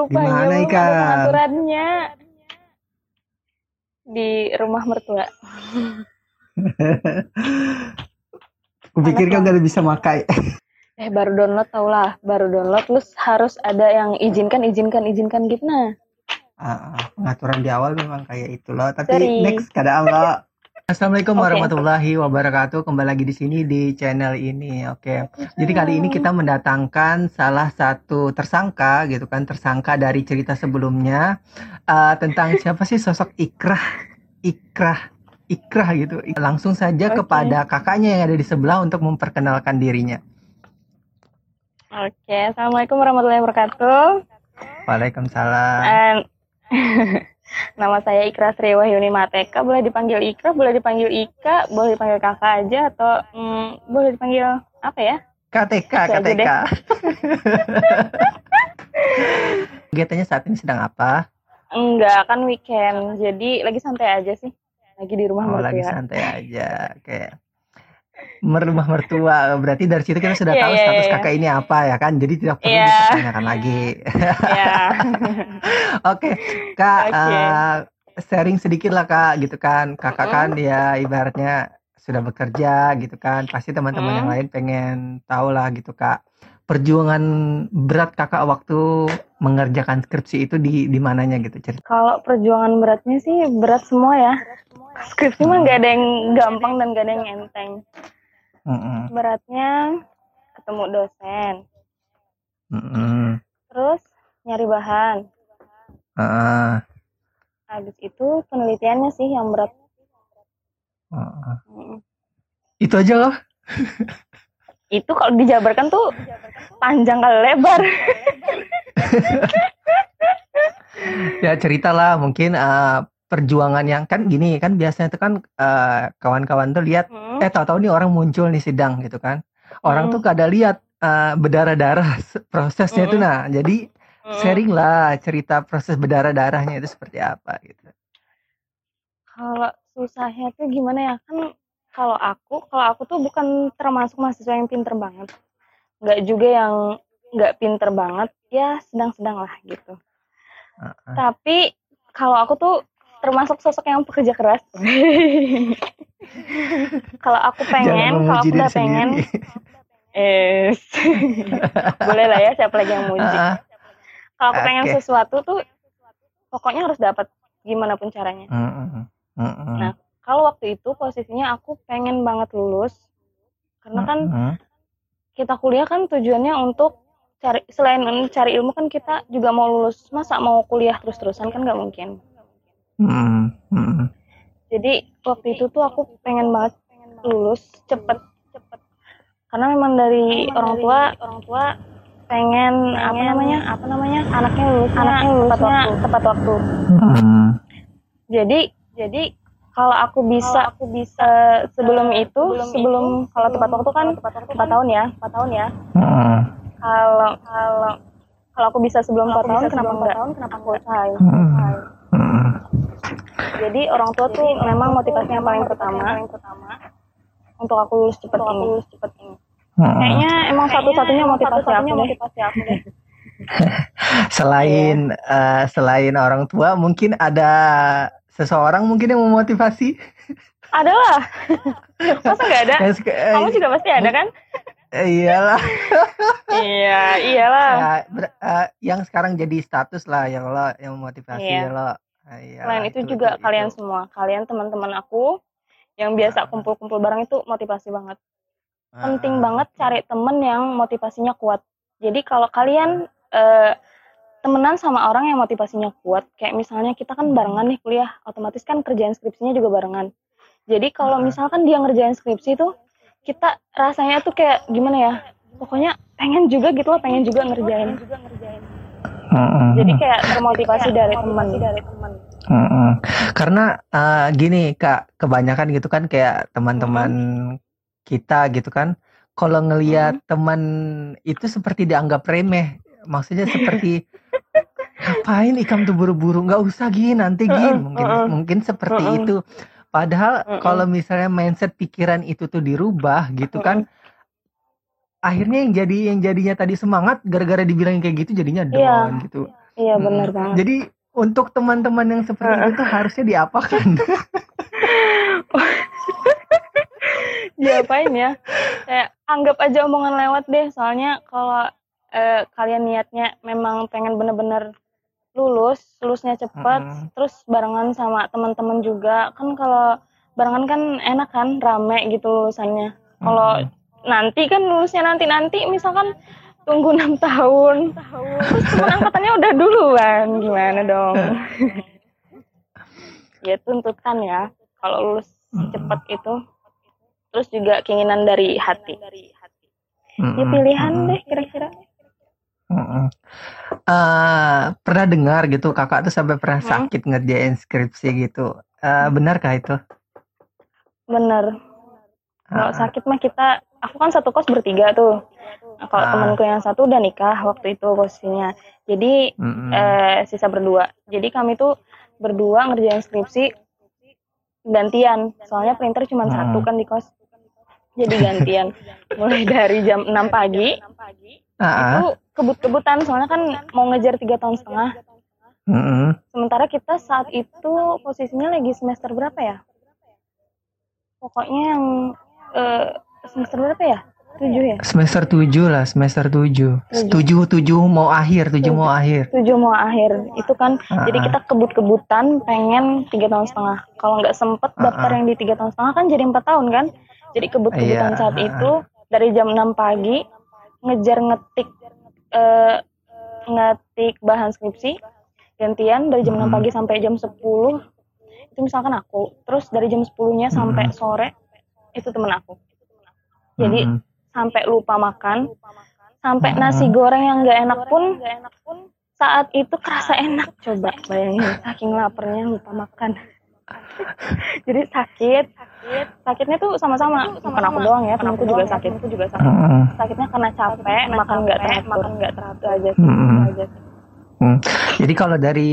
Rupanya Gimana, Ika? ada pengaturannya di rumah mertua. Kupikir kan gak bisa makai. Eh baru download tau lah, baru download terus harus ada yang izinkan, izinkan, izinkan gitu nah. Ah, ah, pengaturan di awal memang kayak itu loh. Tapi Sorry. next kada Allah. Assalamualaikum Oke. warahmatullahi wabarakatuh. Kembali lagi di sini di channel ini. Oke. Jadi kali ini kita mendatangkan salah satu tersangka gitu kan, tersangka dari cerita sebelumnya eh, tentang siapa sih sosok Ikrah, Ikrah, Ikrah gitu. Langsung saja Oke. kepada kakaknya yang ada di sebelah untuk memperkenalkan dirinya. Oke, assalamualaikum warahmatullahi wabarakatuh. Waalaikumsalam. And nama saya Ikra Sri Wahyuni Mateka. Boleh dipanggil Ikra, boleh dipanggil Ika, boleh dipanggil kakak aja atau mm, boleh dipanggil apa ya? KTK, KTK. Kegiatannya saat ini sedang apa? Enggak, kan weekend. Jadi lagi santai aja sih. Lagi di rumah Oh, mertua. lagi santai aja. Oke. Merumah mertua. Berarti dari situ kita sudah Iya, tahu iya, status iya. kakak ini apa ya kan? Jadi tidak perlu Iya. dipertanyakan lagi. ya. Oke, Kak, Oke. eh, sharing sedikit lah Kak, gitu kan. Kakak Mm-mm. kan ya ibaratnya sudah bekerja gitu kan. Pasti teman-teman Mm. yang lain pengen tahu lah gitu Kak. Perjuangan berat Kakak waktu mengerjakan skripsi itu di di mananya gitu cerita. Kalau perjuangan beratnya sih berat semua ya. Skripsi mah nggak ada yang gampang dan nggak ada yang enteng. Beratnya ketemu dosen, terus nyari bahan. Ah, Habis itu penelitiannya sih yang berat. Itu aja loh. Itu kalau dijabarkan tuh panjang kali lebar. Ya ceritalah mungkin eh, perjuangan yang kan gini kan biasanya itu kan eh, kawan-kawan tuh lihat Hmm. eh tahu-tahu nih orang muncul nih sidang gitu kan. Orang Hmm. tuh kada lihat eh, berdarah-darah prosesnya itu Mm-mm. nah. Jadi Mm. sharing lah cerita proses berdarah-darahnya itu seperti apa gitu. Kalau susahnya tuh gimana ya kan kalau aku kalau aku tuh bukan termasuk mahasiswa yang pinter banget nggak juga yang nggak pinter banget ya sedang-sedang lah gitu Ah, ah. tapi kalau aku tuh termasuk sosok yang pekerja keras kalau aku pengen kalau aku udah pengen eh boleh lah ya siapa lagi yang muji Ah, ah. kalau aku pengen Oke. sesuatu tuh pokoknya harus dapat gimana pun caranya Mm, mm, mm, mm. Nah, kalau waktu itu posisinya aku pengen banget lulus karena kan kita kuliah kan tujuannya untuk cari selain cari ilmu kan kita juga mau lulus. Masa mau kuliah terus-terusan kan nggak mungkin. Jadi waktu itu tuh aku pengen banget lulus cepet. Cepet karena memang dari orang tua orang tua pengen, apa namanya apa namanya anaknya lulus anaknya tepat waktu. Tepat waktu. Mm. jadi jadi kalau aku bisa aku bisa sebelum itu sebelum kalau tepat waktu kan empat tahun ya. empat tahun ya. Mm. kalau kalau kalau aku bisa sebelum empat tahun kenapa enggak? kenapa aku usahain jadi orang tua tuh memang motivasinya paling pertama untuk aku lulus cepet ini. lulus cepet ini. Mm. kayaknya emang satu-satunya motivasi aku deh. Selain eh, selain orang tua, mungkin ada seseorang mungkin yang memotivasi. ada lah masa nggak ada eh, kamu juga pasti ada kan eh, iyalah. iya iyalah Ya, ber- eh, yang sekarang jadi status lah yang lo yang memotivasi Iya. lo. Ah, iyalah, Selain itu juga itu. kalian semua, kalian teman-teman aku yang biasa kumpul-kumpul bareng itu motivasi banget. Penting Ah, banget cari temen yang motivasinya kuat. Jadi kalau kalian eh, temenan sama orang yang motivasinya kuat, kayak misalnya kita kan barengan nih kuliah, otomatis kan kerjaan skripsinya juga barengan. Jadi kalau Ah. misalkan dia ngerjain skripsi tuh, kita rasanya tuh kayak gimana ya? Pokoknya pengen juga gitu loh, pengen juga ngerjain. Mm-mm. Jadi kayak termotivasi dari teman. Mm-mm. Karena eh, gini kak, kebanyakan gitu kan kayak teman-teman kita gitu kan, kalau ngelihat teman itu seperti dianggap remeh, maksudnya seperti ngapain ikam tuh buru-buru, nggak usah gini nanti gini, mungkin mm-mm. mungkin seperti Mm-mm. itu. Padahal kalau misalnya mindset pikiran itu tuh dirubah gitu kan, akhirnya yang jadi yang jadinya tadi semangat gara-gara dibilang kayak gitu jadinya down Iya. gitu. iya Mm-mm. benar banget Jadi untuk teman-teman yang seperti itu harusnya diapakan? diapain ya kayak anggap aja omongan lewat deh soalnya kalau eh, kalian niatnya memang pengen bener-bener lulus lulusnya cepet Mm-mm. terus barengan sama teman-teman juga kan kalau barengan kan enak kan rame gitu lulusannya kalau Mm-mm. nanti kan lulusnya nanti nanti misalkan tunggu enam tahun terus teman angkatannya udah duluan gimana dong ya tuntutan ya kalau lulus Mm-mm. cepet itu terus juga keinginan dari hati ya Mm-mm. pilihan Mm-mm. deh kira-kira Eh, pernah dengar gitu kakak tuh sampai pernah Hmm. sakit ngerjain skripsi gitu. Eh, benarkah itu? bener kalau Ah, sakit mah kita aku kan satu kos bertiga tuh Nah, kalau Ah. temanku yang satu udah nikah waktu itu posisinya jadi mm-mm. eh, sisa berdua jadi kami tuh berdua ngerjain skripsi gantian soalnya printer cuma Hmm. satu kan di kos jadi gantian mulai dari jam 6 pagi Ah. itu kebut-kebutan soalnya kan mau ngejar tiga tahun setengah Mm-mm. sementara kita saat itu posisinya lagi semester berapa ya pokoknya yang eh, semester berapa ya tujuh ya Semester 7 lah, semester 7. Tujuh. 7 7 mau akhir, 7 mau akhir. tujuh mau akhir itu kan Ah, jadi ah. kita kebut-kebutan pengen tiga tahun setengah kalau nggak sempet daftar ah. yang di tiga tahun setengah kan jadi empat tahun kan jadi kebut-kebutan Iya, saat itu dari jam 6 pagi ngejar ngetik eh, ngetik bahan skripsi gantian dari jam 6 Mm-mm. pagi sampai jam 10 itu misalkan aku terus dari jam 10 nya sampai Mm-mm. sore itu temen aku jadi Mm-mm. sampai lupa makan sampai Mm-mm. nasi goreng yang nggak enak pun saat itu kerasa enak coba bayangin saking laparnya lupa makan jadi sakit sakitnya tuh sama-sama bukan aku doang ya temanku juga sakit aku juga sakit Mm-mm. sakitnya karena capek makan nggak teratur makan nggak teratur aja sih itu aja sih. Hmm. Jadi kalau dari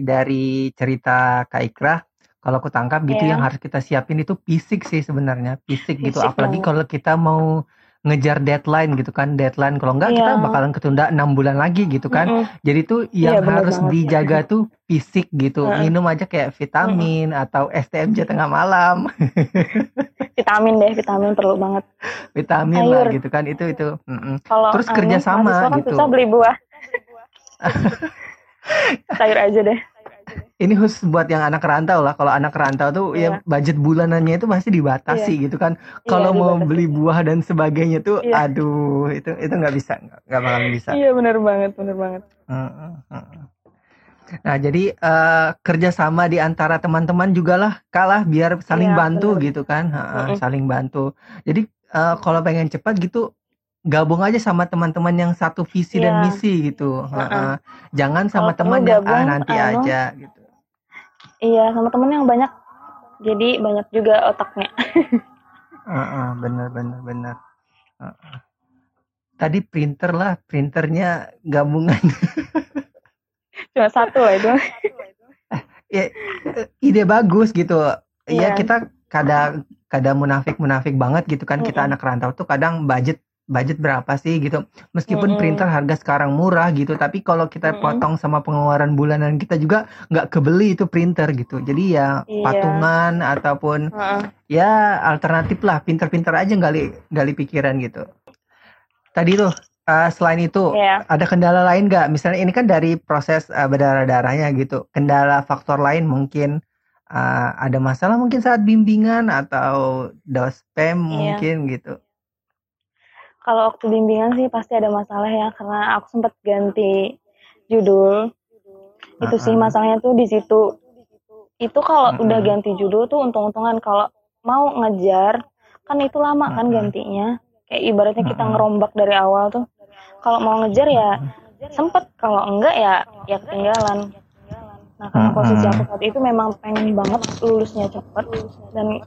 dari cerita Kak Ikra, kalau aku tangkap gitu Iya. yang harus kita siapin itu fisik sih sebenarnya, fisik, gitu. Fisik Apalagi banget. kalau kita mau ngejar deadline gitu kan, deadline kalau enggak kita Iya. bakalan ketunda enam bulan lagi gitu kan. Mm-mm. Jadi tuh Iya, yang bener harus banget. dijaga tuh fisik gitu. Heeh. Minum aja kayak vitamin atau STMJ tengah malam, vitamin deh vitamin perlu banget vitamin Sayur. lah gitu kan. Itu itu. Mm-mm. kalau Terus kerja sama kan gitu. susah beli buah sayur aja deh Ini khusus buat yang anak rantau lah. Kalau anak rantau tuh ya Iya. budget bulanannya itu pasti dibatasi gitu kan. Kalau Iya, mau beli buah dan sebagainya tuh, Iya. aduh, itu itu nggak bisa, nggak bakalan bisa. iya banget bener banget Heeh, heeh. Nah, jadi eh, kerjasama di antara teman-teman juga lah, kalah biar saling Iya, bantu bener. gitu kan, Heeh, Mm-mm. saling bantu. Jadi eh, kalau pengen cepat gitu, gabung aja sama teman-teman yang satu visi dan Iya. misi gitu. Heeh. Jangan sama perlu teman yang ah gabung, nanti anu, aja gitu. iya sama temen yang banyak jadi banyak juga otaknya Heeh, bener bener bener. Heeh. Tadi printer lah, printernya gabungan. cuma satu lah itu ya, ide bagus gitu. Ya Iya. kita kadang kadang munafik munafik banget gitu kan kita Mm-mm. anak rantau tuh kadang budget budget berapa sih gitu. Meskipun Mm-mm. printer harga sekarang murah gitu, tapi kalau kita Mm-mm. potong sama pengeluaran bulanan kita juga nggak kebeli itu printer gitu. Jadi ya Iya. patungan ataupun Heeh. ya alternatif lah pinter-pinter aja gali gali pikiran gitu tadi tuh eh, selain itu Iya. ada kendala lain nggak misalnya ini kan dari proses eh, berdarah-darahnya gitu kendala faktor lain mungkin eh, ada masalah mungkin saat bimbingan atau dospem Iya. mungkin gitu kalau waktu bimbingan sih pasti ada masalah ya karena aku sempat ganti judul. Itu sih masalahnya tuh di situ. Itu kalau Uh-uh. udah ganti judul tuh untung-untungan kalau mau ngejar kan itu lama kan Uh-uh. gantinya. Kayak ibaratnya kita ngerombak dari awal tuh. Kalau mau ngejar ya sempet kalau enggak ya ya ketinggalan. Nah karena posisi aku saat itu memang pengen banget lulusnya cepet dan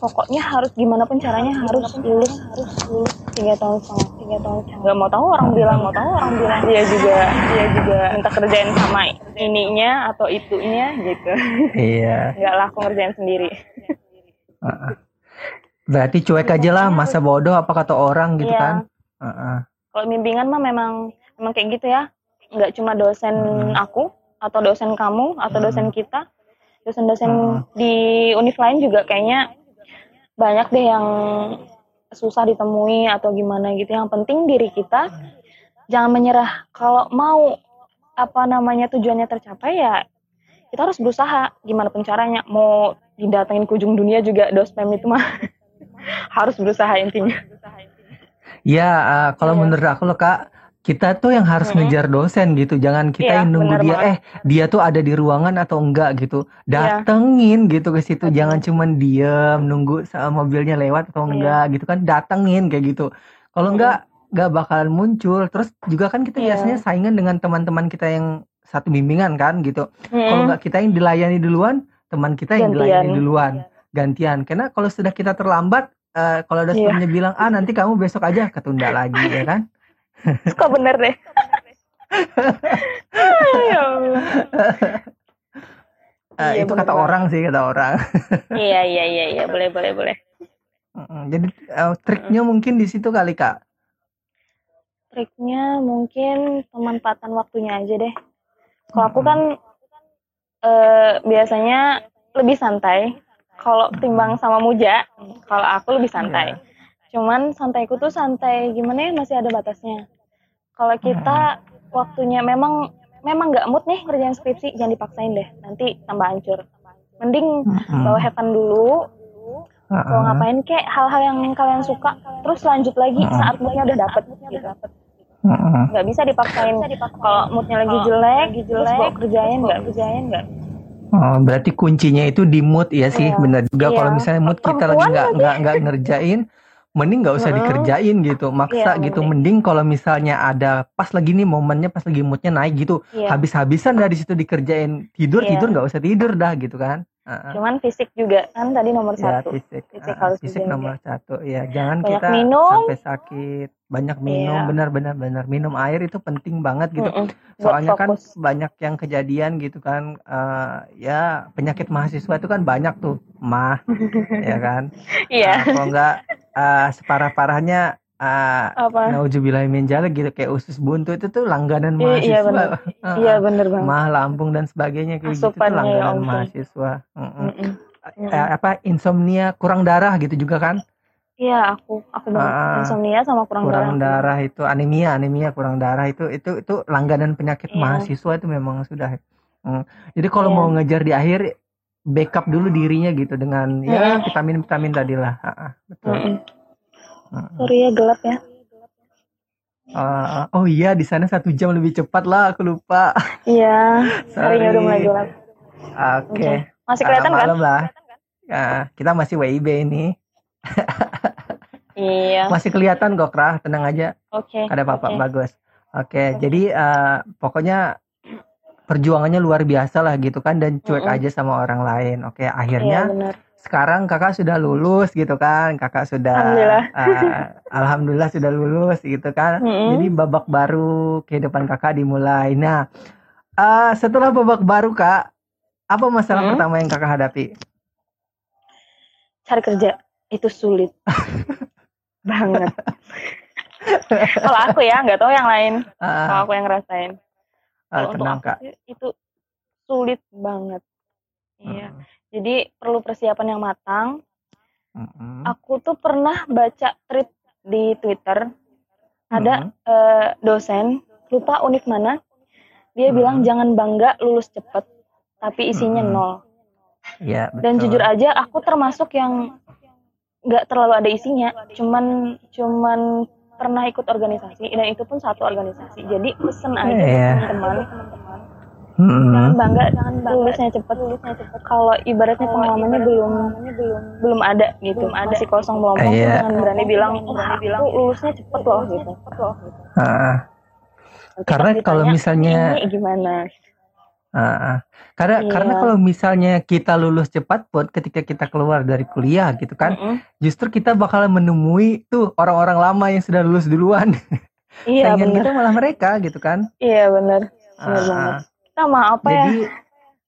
pokoknya harus gimana pun caranya harus lulus harus lulus tiga tahun setengah tiga tahun setengah nggak mau tahu orang bilang mau tahu orang bilang dia juga dia juga minta kerjain sama ininya atau itunya gitu iya nggak lah aku ngerjain sendiri berarti cuek aja lah masa bodoh apa kata orang gitu Iya. kan Uh-uh. kalau bimbingan mah memang memang kayak gitu ya nggak cuma dosen Hmm. aku atau dosen kamu atau Hmm. dosen kita dosen-dosen Hmm. di univ lain juga kayaknya banyak deh yang susah ditemui atau gimana gitu. Yang penting diri kita jangan menyerah. Kalau mau apa namanya tujuannya tercapai ya kita harus berusaha. Gimana pun caranya mau didatengin ke ujung dunia juga dospem itu mah harus berusaha intinya. Ya, eh, kalau Iya. menurut aku loh Kak, kita tuh yang harus Mm-mm. ngejar dosen gitu. Jangan kita Iya, yang nunggu dia, banget. eh dia tuh ada di ruangan atau enggak gitu. Iya. Datengin gitu ke situ. Betul. Jangan cuman diem nunggu sa- mobilnya lewat atau Iya. enggak gitu kan. Datengin kayak gitu. Kalau Mm-mm. enggak, enggak bakalan muncul. Terus juga kan kita Iya. biasanya saingan dengan teman-teman kita yang satu bimbingan kan gitu. Kalau Mm-mm. enggak kita yang dilayani duluan, teman kita yang Gantian. dilayani duluan. Gantian. Karena kalau sudah kita terlambat, eh, kalau Iya. dosennya bilang, ah nanti kamu besok aja, ketunda lagi ya kan. Suka bener deh ya Allah. Eh, Iya, itu bener kata banget. orang sih kata orang. iya iya iya iya boleh boleh boleh. Jadi eh, triknya mungkin di situ kali kak. triknya mungkin pemanfaatan waktunya aja deh kalau aku kan eh, biasanya lebih santai kalau timbang sama Muja kalau aku lebih santai cuman santaiku tuh santai gimana ya masih ada batasnya kalau kita waktunya memang memang nggak mood nih ngerjain skripsi jangan dipaksain deh nanti tambah hancur mending Mm-mm. bawa have fun dulu Ah, kalau ah. ngapain kek hal-hal yang kalian suka terus lanjut lagi Mm-mm. saat moodnya udah dapet gitu nggak bisa dipaksain kalau moodnya lagi jelek terus bawa kerjain nggak kerjain nggak Oh, berarti kuncinya itu di mood ya sih, Iya. benar juga. Kalau Iya. misalnya mood kita lagi Perempuan nggak lagi. nggak nggak ngerjain, mending nggak usah dikerjain gitu, maksa Iya, gitu. mending. Mending kalau misalnya ada pas lagi nih momennya pas lagi moodnya naik gitu, Iya. habis-habisan dari situ dikerjain tidur Iya. tidur nggak usah tidur dah gitu kan. Ah. cuman fisik juga kan tadi nomor Ya, satu fisik, Fisik Ah, harus fisik nomor satu. Ya, jangan Banyak kita minum. sampai sakit. Banyak minum, Iya. benar-benar benar. Minum air itu penting banget gitu. Buat Soalnya kan banyak yang kejadian gitu kan, eh, ya penyakit mahasiswa itu kan banyak tuh, mah, ya kan. iya Nah, kalau nggak eh, separah-parahnya, eh, apa dzalik gitu kayak usus buntu itu tuh langganan Iya, iya, mahasiswa. benar. Ah, iya ah. bener banget mah, lambung dan sebagainya kayak gitu tuh ya langganan ampun. mahasiswa. Mm-mm. Mm-mm. Mm-mm. Eh, apa insomnia, kurang darah gitu juga kan? iya aku aku banget Ah, insomnia sama kurang, kurang darah darah itu anemia anemia kurang darah itu itu itu langganan penyakit Iya. mahasiswa itu memang sudah Hmm. jadi kalau Iya. mau ngejar di akhir backup dulu dirinya gitu dengan ya Mm-mm. vitamin vitamin tadi lah Ah, ah, betul Mm-mm. Mm-mm. Sorry ya gelap ya. Ah, oh iya di sana satu jam lebih cepat lah aku lupa. Iya harinya udah mulai Sorry. gelap. Oke. Oke. masih Ah, kelihatan kan? malam lah. Ah, kita masih WIB ini. Iya. Masih kelihatan kok Krah tenang aja. Oke ada apa-apa oke. bagus. Oke. jadi eh, pokoknya perjuangannya luar biasa lah gitu kan dan cuek Mm-mm. aja sama orang lain. Oke iya akhirnya benar sekarang kakak sudah lulus gitu kan. Kakak sudah Alhamdulillah. eh, alhamdulillah sudah lulus gitu kan. Mm-mm. jadi babak baru kehidupan kakak dimulai. Nah eh, setelah babak baru kak apa masalah Mm. pertama yang kakak hadapi? Cari kerja. Itu sulit. Banget. Kalau aku ya nggak tahu yang lain. Ah, kalau aku yang ngerasain. Kalau untuk tenang aku kak. itu sulit banget. Iya. Mm, jadi perlu persiapan yang matang mm, mm, aku tuh pernah baca tweet di Twitter ada eh, dosen lupa univ mana dia Hmm. bilang jangan bangga lulus cepet tapi isinya Hmm. nol ya dan betul. jujur aja aku termasuk yang nggak terlalu ada isinya cuman cuman pernah ikut organisasi dan itu pun satu organisasi jadi pesen aja ke Iya. teman-teman Mm, jangan bangga jangan bangga. Lulusnya cepet. Lulusnya cepet. Kalau ibaratnya pengalamannya belum belum belum ada gitu. masih kosong melompong tuh Iya. jangan berani bilang berani bilang lulusnya cepet loh gitu. ah. Nanti Karena pas kalau ditanya, misalnya- ini gimana? Ah, ah. karena Iya. karena kalau misalnya kita lulus cepat pun ketika kita keluar dari kuliah gitu kan Mm-mm. justru kita bakalan menemui tuh orang-orang lama yang sudah lulus duluan. Iya benar kita malah mereka gitu kan. Iya benar Ah, Mah apa ya jadi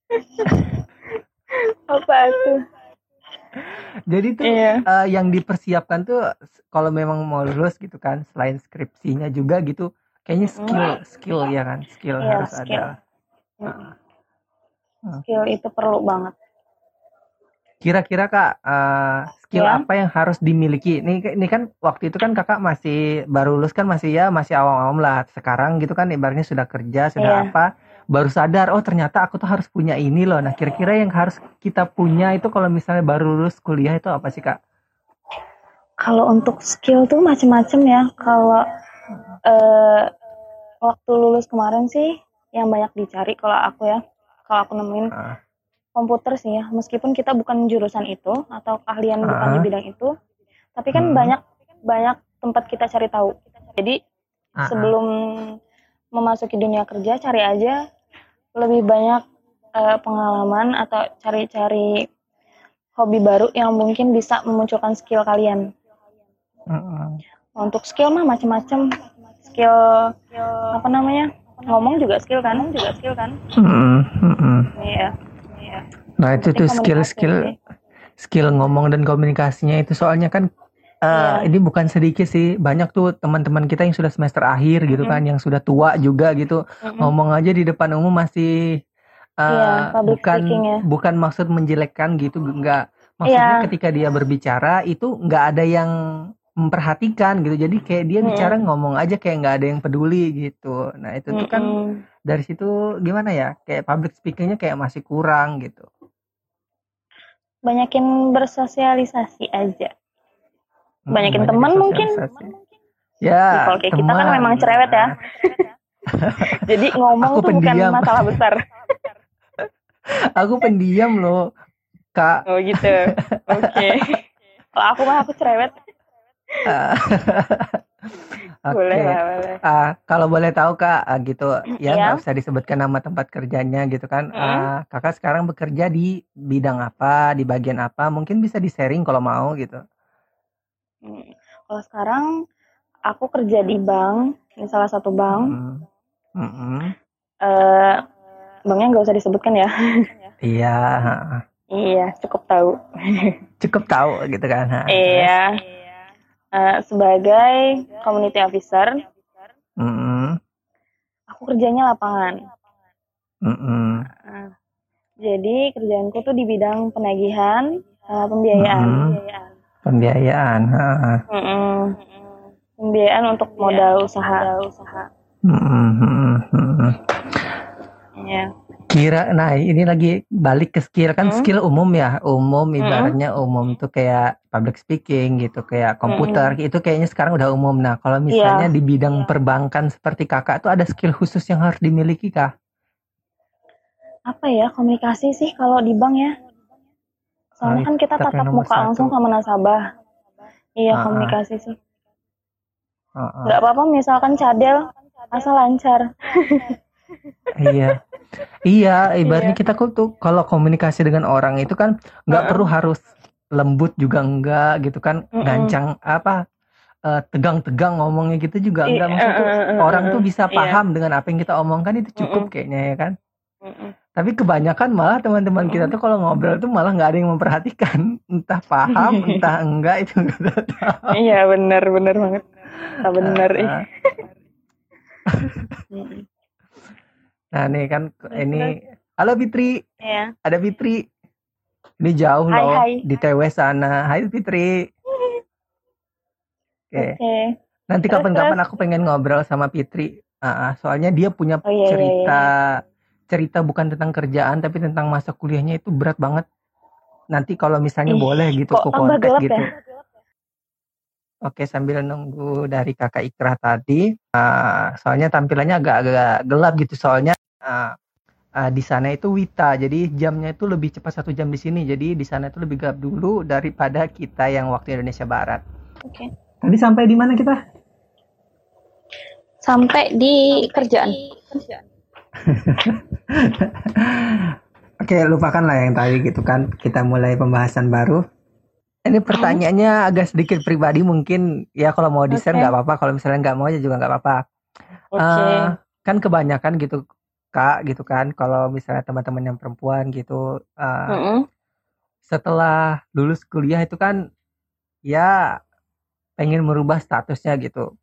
apa tuh jadi tuh iya eh, yang dipersiapkan tuh kalau memang mau lulus gitu kan selain skripsinya juga gitu kayaknya skill skill ya kan skill Iya, harus skill. ada Mm-mm. Hmm. Skill itu perlu banget. kira-kira kak eh, skill Ya. apa yang harus dimiliki ini ini kan waktu itu kan kakak masih baru lulus kan masih ya masih awam-awam lah sekarang gitu kan ibaratnya sudah kerja sudah Iya. apa baru sadar oh ternyata aku tuh harus punya ini loh nah kira-kira yang harus kita punya itu kalau misalnya baru lulus kuliah itu apa sih kak Kalau untuk skill tuh macem-macem ya. Kalau eh, waktu lulus kemarin sih yang banyak dicari kalau aku ya, kalau aku nemuin Ah, komputer sih ya. Meskipun kita bukan jurusan itu atau keahlian bukan di Ah. bidang itu, tapi kan Hmm. banyak banyak tempat kita cari tahu. Jadi ah. sebelum memasuki dunia kerja cari aja lebih banyak eh, pengalaman atau cari-cari hobi baru yang mungkin bisa memunculkan skill kalian. Mm-mm. Untuk skill mah macam-macam. Skill apa namanya? Ngomong juga skill kan? juga skill kan? Mm-mm, mm-mm. Iya. Iya. Nah itu tuh skill-skill skill ngomong dan komunikasinya itu soalnya kan eh, Iya. ini bukan sedikit sih banyak tuh teman-teman kita yang sudah semester akhir gitu Mm-mm. kan yang sudah tua juga gitu Mm-mm. ngomong aja di depan umum masih eh, Iya, public bukan ya. bukan maksud menjelekkan gitu enggak maksudnya Iya. ketika dia berbicara itu nggak ada yang memperhatikan gitu jadi kayak dia Mm-mm. bicara ngomong aja kayak nggak ada yang peduli gitu nah itu tuh kan dari situ gimana ya kayak public speakingnya kayak masih kurang gitu Banyakin bersosialisasi aja. Mm, Banyakin banyak teman mungkin. Ya, Kalau kayak kita kan teman. memang cerewet ya. Jadi ngomong Aku tuh bukan pendiam. masalah besar. Aku pendiam loh, Kak. Oh gitu. Oke. Kalau aku mah aku cerewet. Oke. Boleh lah, boleh. Ah, kalau boleh tahu Kak, ah, gitu ya Ya. nggak usah disebutkan nama tempat kerjanya gitu kan. Mm. Ah, kakak sekarang bekerja di bidang apa, di bagian apa? Mungkin bisa di sharing kalau mau gitu. Hmm. Kalau sekarang aku kerja di bank, di salah satu bank. Mm. Mm-mm. Eh, banknya nggak usah disebutkan ya. Iya, iya, cukup tahu. cukup tahu gitu kan. Iya. Eh, sebagai community officer, Mm-mm. aku kerjanya lapangan. Mm-mm. Nah, jadi kerjaanku tuh di bidang penagihan sama pembiayaan. Mm. Pembiayaan. ah. Mm-mm. Pembiayaan untuk modal usaha. Mm-mm, mm-mm, mm-mm. Iya. Kira, nah ini lagi balik ke skill kan Hmm. skill umum ya, umum ibaratnya umum tuh kayak public speaking gitu, kayak komputer itu kayaknya sekarang udah umum. Nah kalau misalnya di bidang perbankan seperti kakak tuh ada skill khusus yang harus dimiliki kah? Apa ya komunikasi sih kalau di bank ya? Soalnya kan kita tatap muka satu. langsung sama nasabah. Iya ah. komunikasi sih. Nggak apa-apa misalkan cadel asal lancar. iya, iya ibaratnya kita kok tuh kalau komunikasi dengan orang itu kan nggak Mm-mm. perlu harus lembut juga enggak gitu kan, Mm-mm. gancang apa eh, tegang-tegang ngomongnya gitu juga enggak maksud tuh eh, orang tuh bisa iya. paham dengan apa yang kita omongkan itu cukup Mm-mm. kayaknya ya kan. Mm-mm. Tapi kebanyakan malah teman-teman kita Mm. tuh kalau ngobrol tuh malah nggak ada yang memperhatikan, entah paham, entah enggak itu nggak tahu. Iya benar benar banget. Ah, benar ih. Ah, Mm-mm. Nah nih kan Terus, ini, halo Fitri, Iya. ada Fitri. Ini jauh Hai, loh hai. di TW sana. Hai Fitri. Oke, Oke. nanti kapan-kapan aku pengen ngobrol sama Fitri. Ah, soalnya dia punya Oh, iya, iya, cerita cerita bukan tentang kerjaan tapi tentang masa kuliahnya itu berat banget. Nanti kalau misalnya Ih, boleh gitu kok aku kontak gitu. ya? Oke, sambil nunggu dari kakak Ikrah tadi, ah, soalnya tampilannya agak-agak gelap gitu, soalnya ah, ah, di sana itu Wita, jadi jamnya itu lebih cepat satu jam di sini, jadi di sana itu lebih gelap dulu daripada kita yang waktu Indonesia Barat. Oke. Tadi sampai di mana kita? Sampai di kerjaan. Oke, lupakan lah yang tadi gitu kan, kita mulai pembahasan baru. Ini pertanyaannya agak sedikit pribadi mungkin, ya kalau mau di-share nggak apa-apa, kalau misalnya nggak mau ya juga nggak apa-apa. Oke. Eh, kan kebanyakan gitu kak gitu kan kalau misalnya teman-teman yang perempuan gitu eh, Mm-mm. setelah lulus kuliah itu kan ya pengen merubah statusnya gitu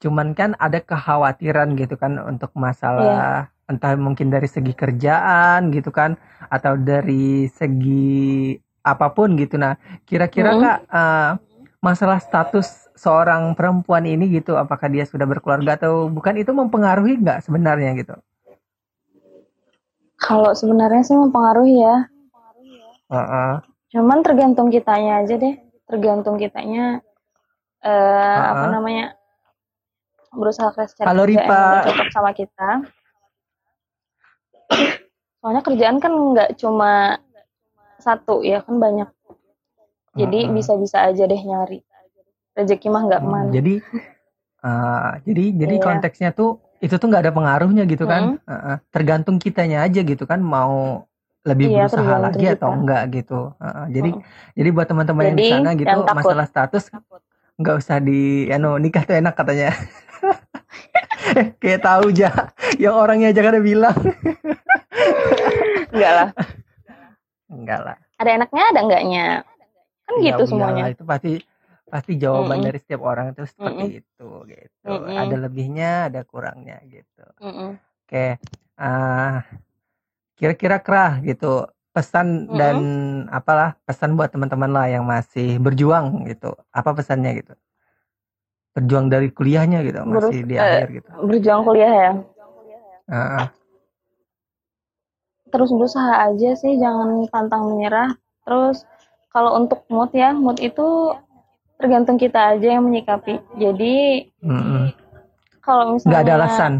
Cuman kan ada kekhawatiran gitu kan untuk masalah entah mungkin dari segi kerjaan gitu kan atau dari segi apa pun gitu. Nah, kira-kira Mm. Kak eh, masalah status seorang perempuan ini gitu, apakah dia sudah berkeluarga atau bukan itu mempengaruhi nggak sebenarnya gitu? Kalau sebenarnya sih mempengaruhi ya. Heeh. Cuman tergantung kitanya aja deh. Tergantung kitanya eh apa Heeh. namanya? berusaha ke cari Rifa. udah cocok sama kita. Soalnya kerjaan kan nggak cuma satu ya kan banyak. Jadi bisa-bisa aja deh nyari. Rezeki mah nggak Hmm, ke mana. jadi eh, jadi jadi Iya. konteksnya tuh itu tuh nggak ada pengaruhnya gitu kan? Heeh. Tergantung kitanya aja gitu kan mau lebih Iya, berusaha lagi atau kita. enggak gitu. Heeh. Jadi Heeh. jadi buat teman-teman yang di sana gitu masalah status nggak usah di anu nikah tuh enak katanya. Eh, Kayak tahu aja yang orangnya aja kada bilang. Enggak lah. Enggak lah. Ada enaknya, ada enggaknya. Kan Ya gitu semuanya. itu pasti pasti jawaban Mm-mm. dari setiap orang itu seperti itu gitu. Mm-mm. Ada lebihnya, ada kurangnya gitu. Mm-mm. Oke, ah kira-kira kerah gitu pesan Mm-mm. dan apalah pesan buat teman-teman lah yang masih berjuang gitu. Apa pesannya gitu? Berjuang dari kuliahnya gitu, masih di eh, akhir gitu. Berjuang kuliah ya. Ah, Terus berusaha aja sih, jangan pantang menyerah. Terus kalau untuk mood ya, mood itu tergantung kita aja yang menyikapi. Jadi mm-mm. kalau misalnya Nggak ada alasan.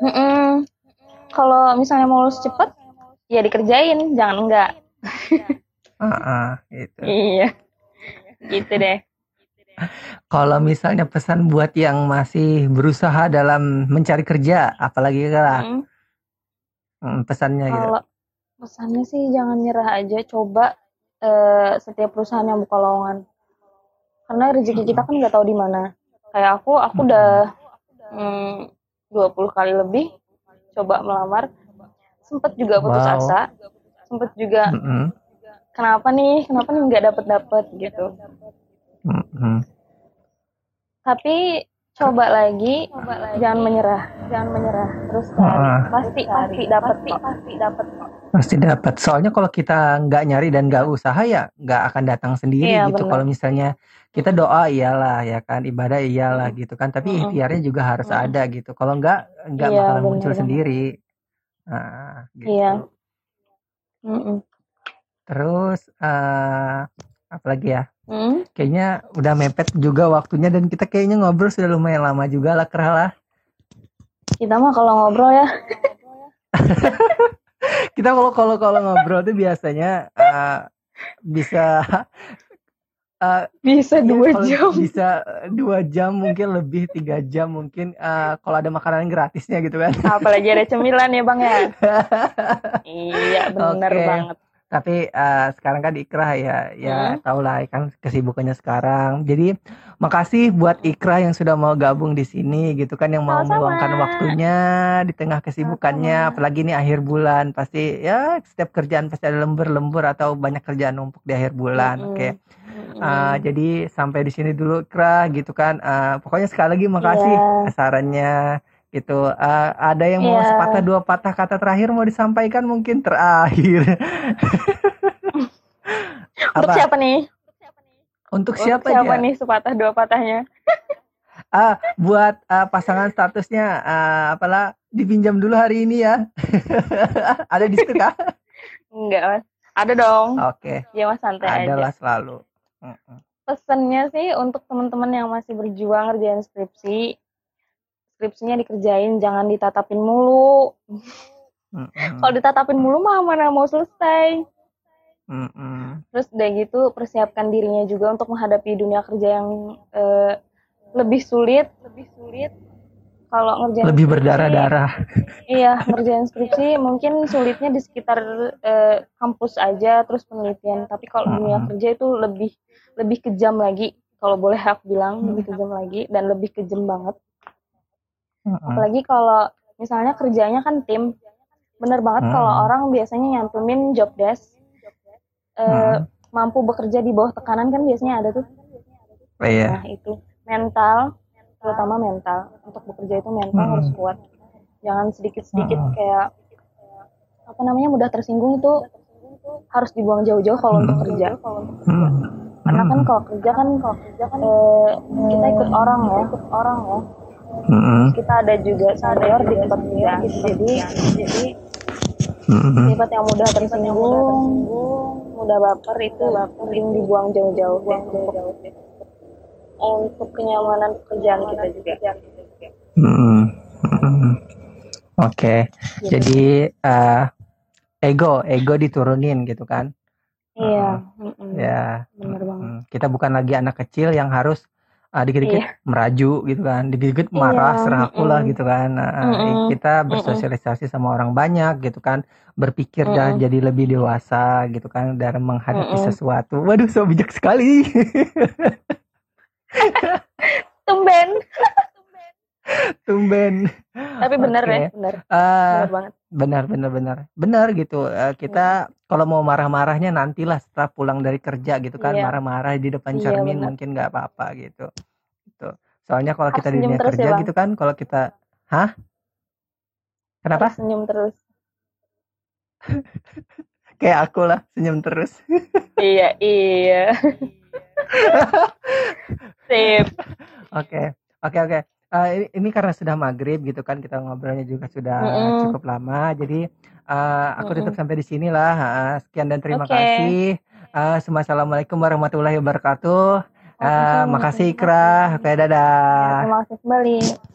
Mm-mm. Kalau misalnya mau lulus cepet, ya dikerjain, jangan enggak. Ah, gitu. Iya. Gitu deh. Kalau misalnya pesan buat yang masih berusaha dalam mencari kerja, apalagi kerah Mm. Mm, pesannya gitu. Kalau pesannya sih jangan nyerah aja, coba eh, setiap perusahaan yang buka lowongan. Karena rezeki kita kan nggak tahu di mana. Kayak aku, aku udah mm, 20 kali lebih coba melamar. Sempet juga putus Wow. asa. Sempet juga Mm-mm, kenapa nih, kenapa nih nggak dapet dapet gitu. mm-mm. Tapi coba lagi, jangan menyerah, jangan menyerah. Terus cari, Ah. pasti pasti dapat kok, pasti dapat kok. Pasti dapat. Soalnya kalau kita nggak nyari dan nggak usaha ya nggak akan datang sendiri Iya, gitu. Kalau misalnya kita doa iyalah ya kan, ibadah iyalah gitu kan. Tapi Mm-mm. ikhtiarnya juga harus Mm-mm. ada gitu. Kalau nggak nggak Iya, bakalan muncul benar-benar. sendiri. Nah, gitu. Iya. Mm-mm. Terus eh apa lagi ya? Hmm? Kayaknya udah mepet juga waktunya dan kita kayaknya ngobrol sudah lumayan lama juga lah Kerah lah. Kita mah kalau ngobrol ya, Kita kalau kalau kalau ngobrol tuh biasanya eh, bisa eh, bisa Iya, dua jam. Bisa dua jam mungkin lebih tiga jam mungkin eh, kalau ada makanan gratisnya gitu kan. Apalagi ada cemilan ya bang ya. iya bener Oke. banget. Tapi eh, sekarang kan Ikrah ya, ya Hmm. tau lah kan kesibukannya sekarang. Jadi makasih buat Ikrah yang sudah mau gabung di sini gitu kan, yang mau Sama-sama. meluangkan waktunya di tengah kesibukannya. Sama-sama. Apalagi ini akhir bulan, pasti ya setiap kerjaan pasti ada lembur-lembur atau banyak kerjaan numpuk di akhir bulan. Mm-mm. Oke. Mm-mm. Uh, jadi sampai di sini dulu Kra gitu kan. Uh, pokoknya sekali lagi makasih Iya. sarannya gitu. Uh, ada yang mau Iya. sepatah dua patah kata terakhir mau disampaikan mungkin terakhir. Untuk Apa? siapa nih? Untuk Untuk siapa, siapa aja? nih sepatah dua patahnya? Ah, buat uh, pasangan statusnya uh, apalah dipinjam dulu hari ini ya. ada di situ kah? Enggak mas. Ada dong. Oke, Ya mas santai aja. adalah selalu. Mm-mm. Pesannya sih untuk teman-teman yang masih berjuang ngerjain skripsi, skripsinya dikerjain, jangan ditatapin mulu. Mm-mm. Kalau ditatapin mulu mah mana mau selesai. Mm-mm. Terus udah gitu persiapkan dirinya juga untuk menghadapi dunia kerja yang eh, lebih sulit, lebih sulit. Kalau ngerjain Lebih berdarah-darah. Iya, ngerjain skripsi mungkin sulitnya di sekitar eh, kampus aja terus penelitian. Tapi kalau dunia Mm-mm. kerja itu lebih lebih kejam lagi. Kalau boleh aku bilang Hmm. lebih kejam lagi dan lebih kejam banget. Apalagi kalau misalnya kerjanya kan tim. Bener banget Hmm. kalau orang biasanya nyantumin job desk eh, Hmm. mampu bekerja di bawah tekanan kan biasanya ada tuh. Iya. Nah, itu mental terutama mental untuk bekerja itu mental Mm-mm. harus kuat jangan sedikit-sedikit Mm-mm. kayak apa namanya mudah tersinggung itu harus dibuang jauh-jauh kalau untuk kerja Hmm. karena kan Hmm. kalau kerja kan kalau kerja kan eh, kita ikut orang ya ikut orang ya Hmm. kita ada juga senior di tempat kerja jadi jadi Hmm. sifat yang mudah tersinggung mudah baper itu mending dibuang jauh-jauh deh untuk, untuk kenyamanan pekerjaan kita juga Hmm. Hmm. Oke, Gitu. jadi eh, ego, ego diturunin gitu kan? iya mm-mm. Ya, bener banget kita bukan lagi anak kecil yang harus uh, dikit-dikit Iya. meraju gitu kan, dikit-dikit marah, Iya, serah aku lah gitu kan. Nah, Mm-mm. kita bersosialisasi sama orang banyak gitu kan, berpikir dah Mm-mm. jadi lebih dewasa gitu kan dalam menghadapi Mm-mm. sesuatu. Waduh, so bijak sekali. tumben Tumben. Tapi bener Oke. ya bener Eh, bener banget benar, benar, benar, benar gitu. Eh, kita kalau mau marah-marahnya nantilah setelah pulang dari kerja gitu kan, Iya. marah-marah di depan Iya, cermin benar. mungkin nggak apa-apa gitu. Gitu. Soalnya kalau Harus kita di dunia ya, kerja Bang. gitu kan, kalau kita, hah? Kenapa? Harus senyum terus Kayak aku lah, senyum terus. iya iya sip Oke, oke, oke. Ini, ini karena sudah maghrib gitu kan, kita ngobrolnya juga sudah Mm-mm. cukup lama. Jadi eh, aku tutup Mm-mm. sampai di sinilah. Eh, sekian dan terima Oke. kasih. Eh, Assalamualaikum warahmatullahi wabarakatuh. Waalaikumsalam. makasih Ikra. Oke, dadah. terima kasih kembali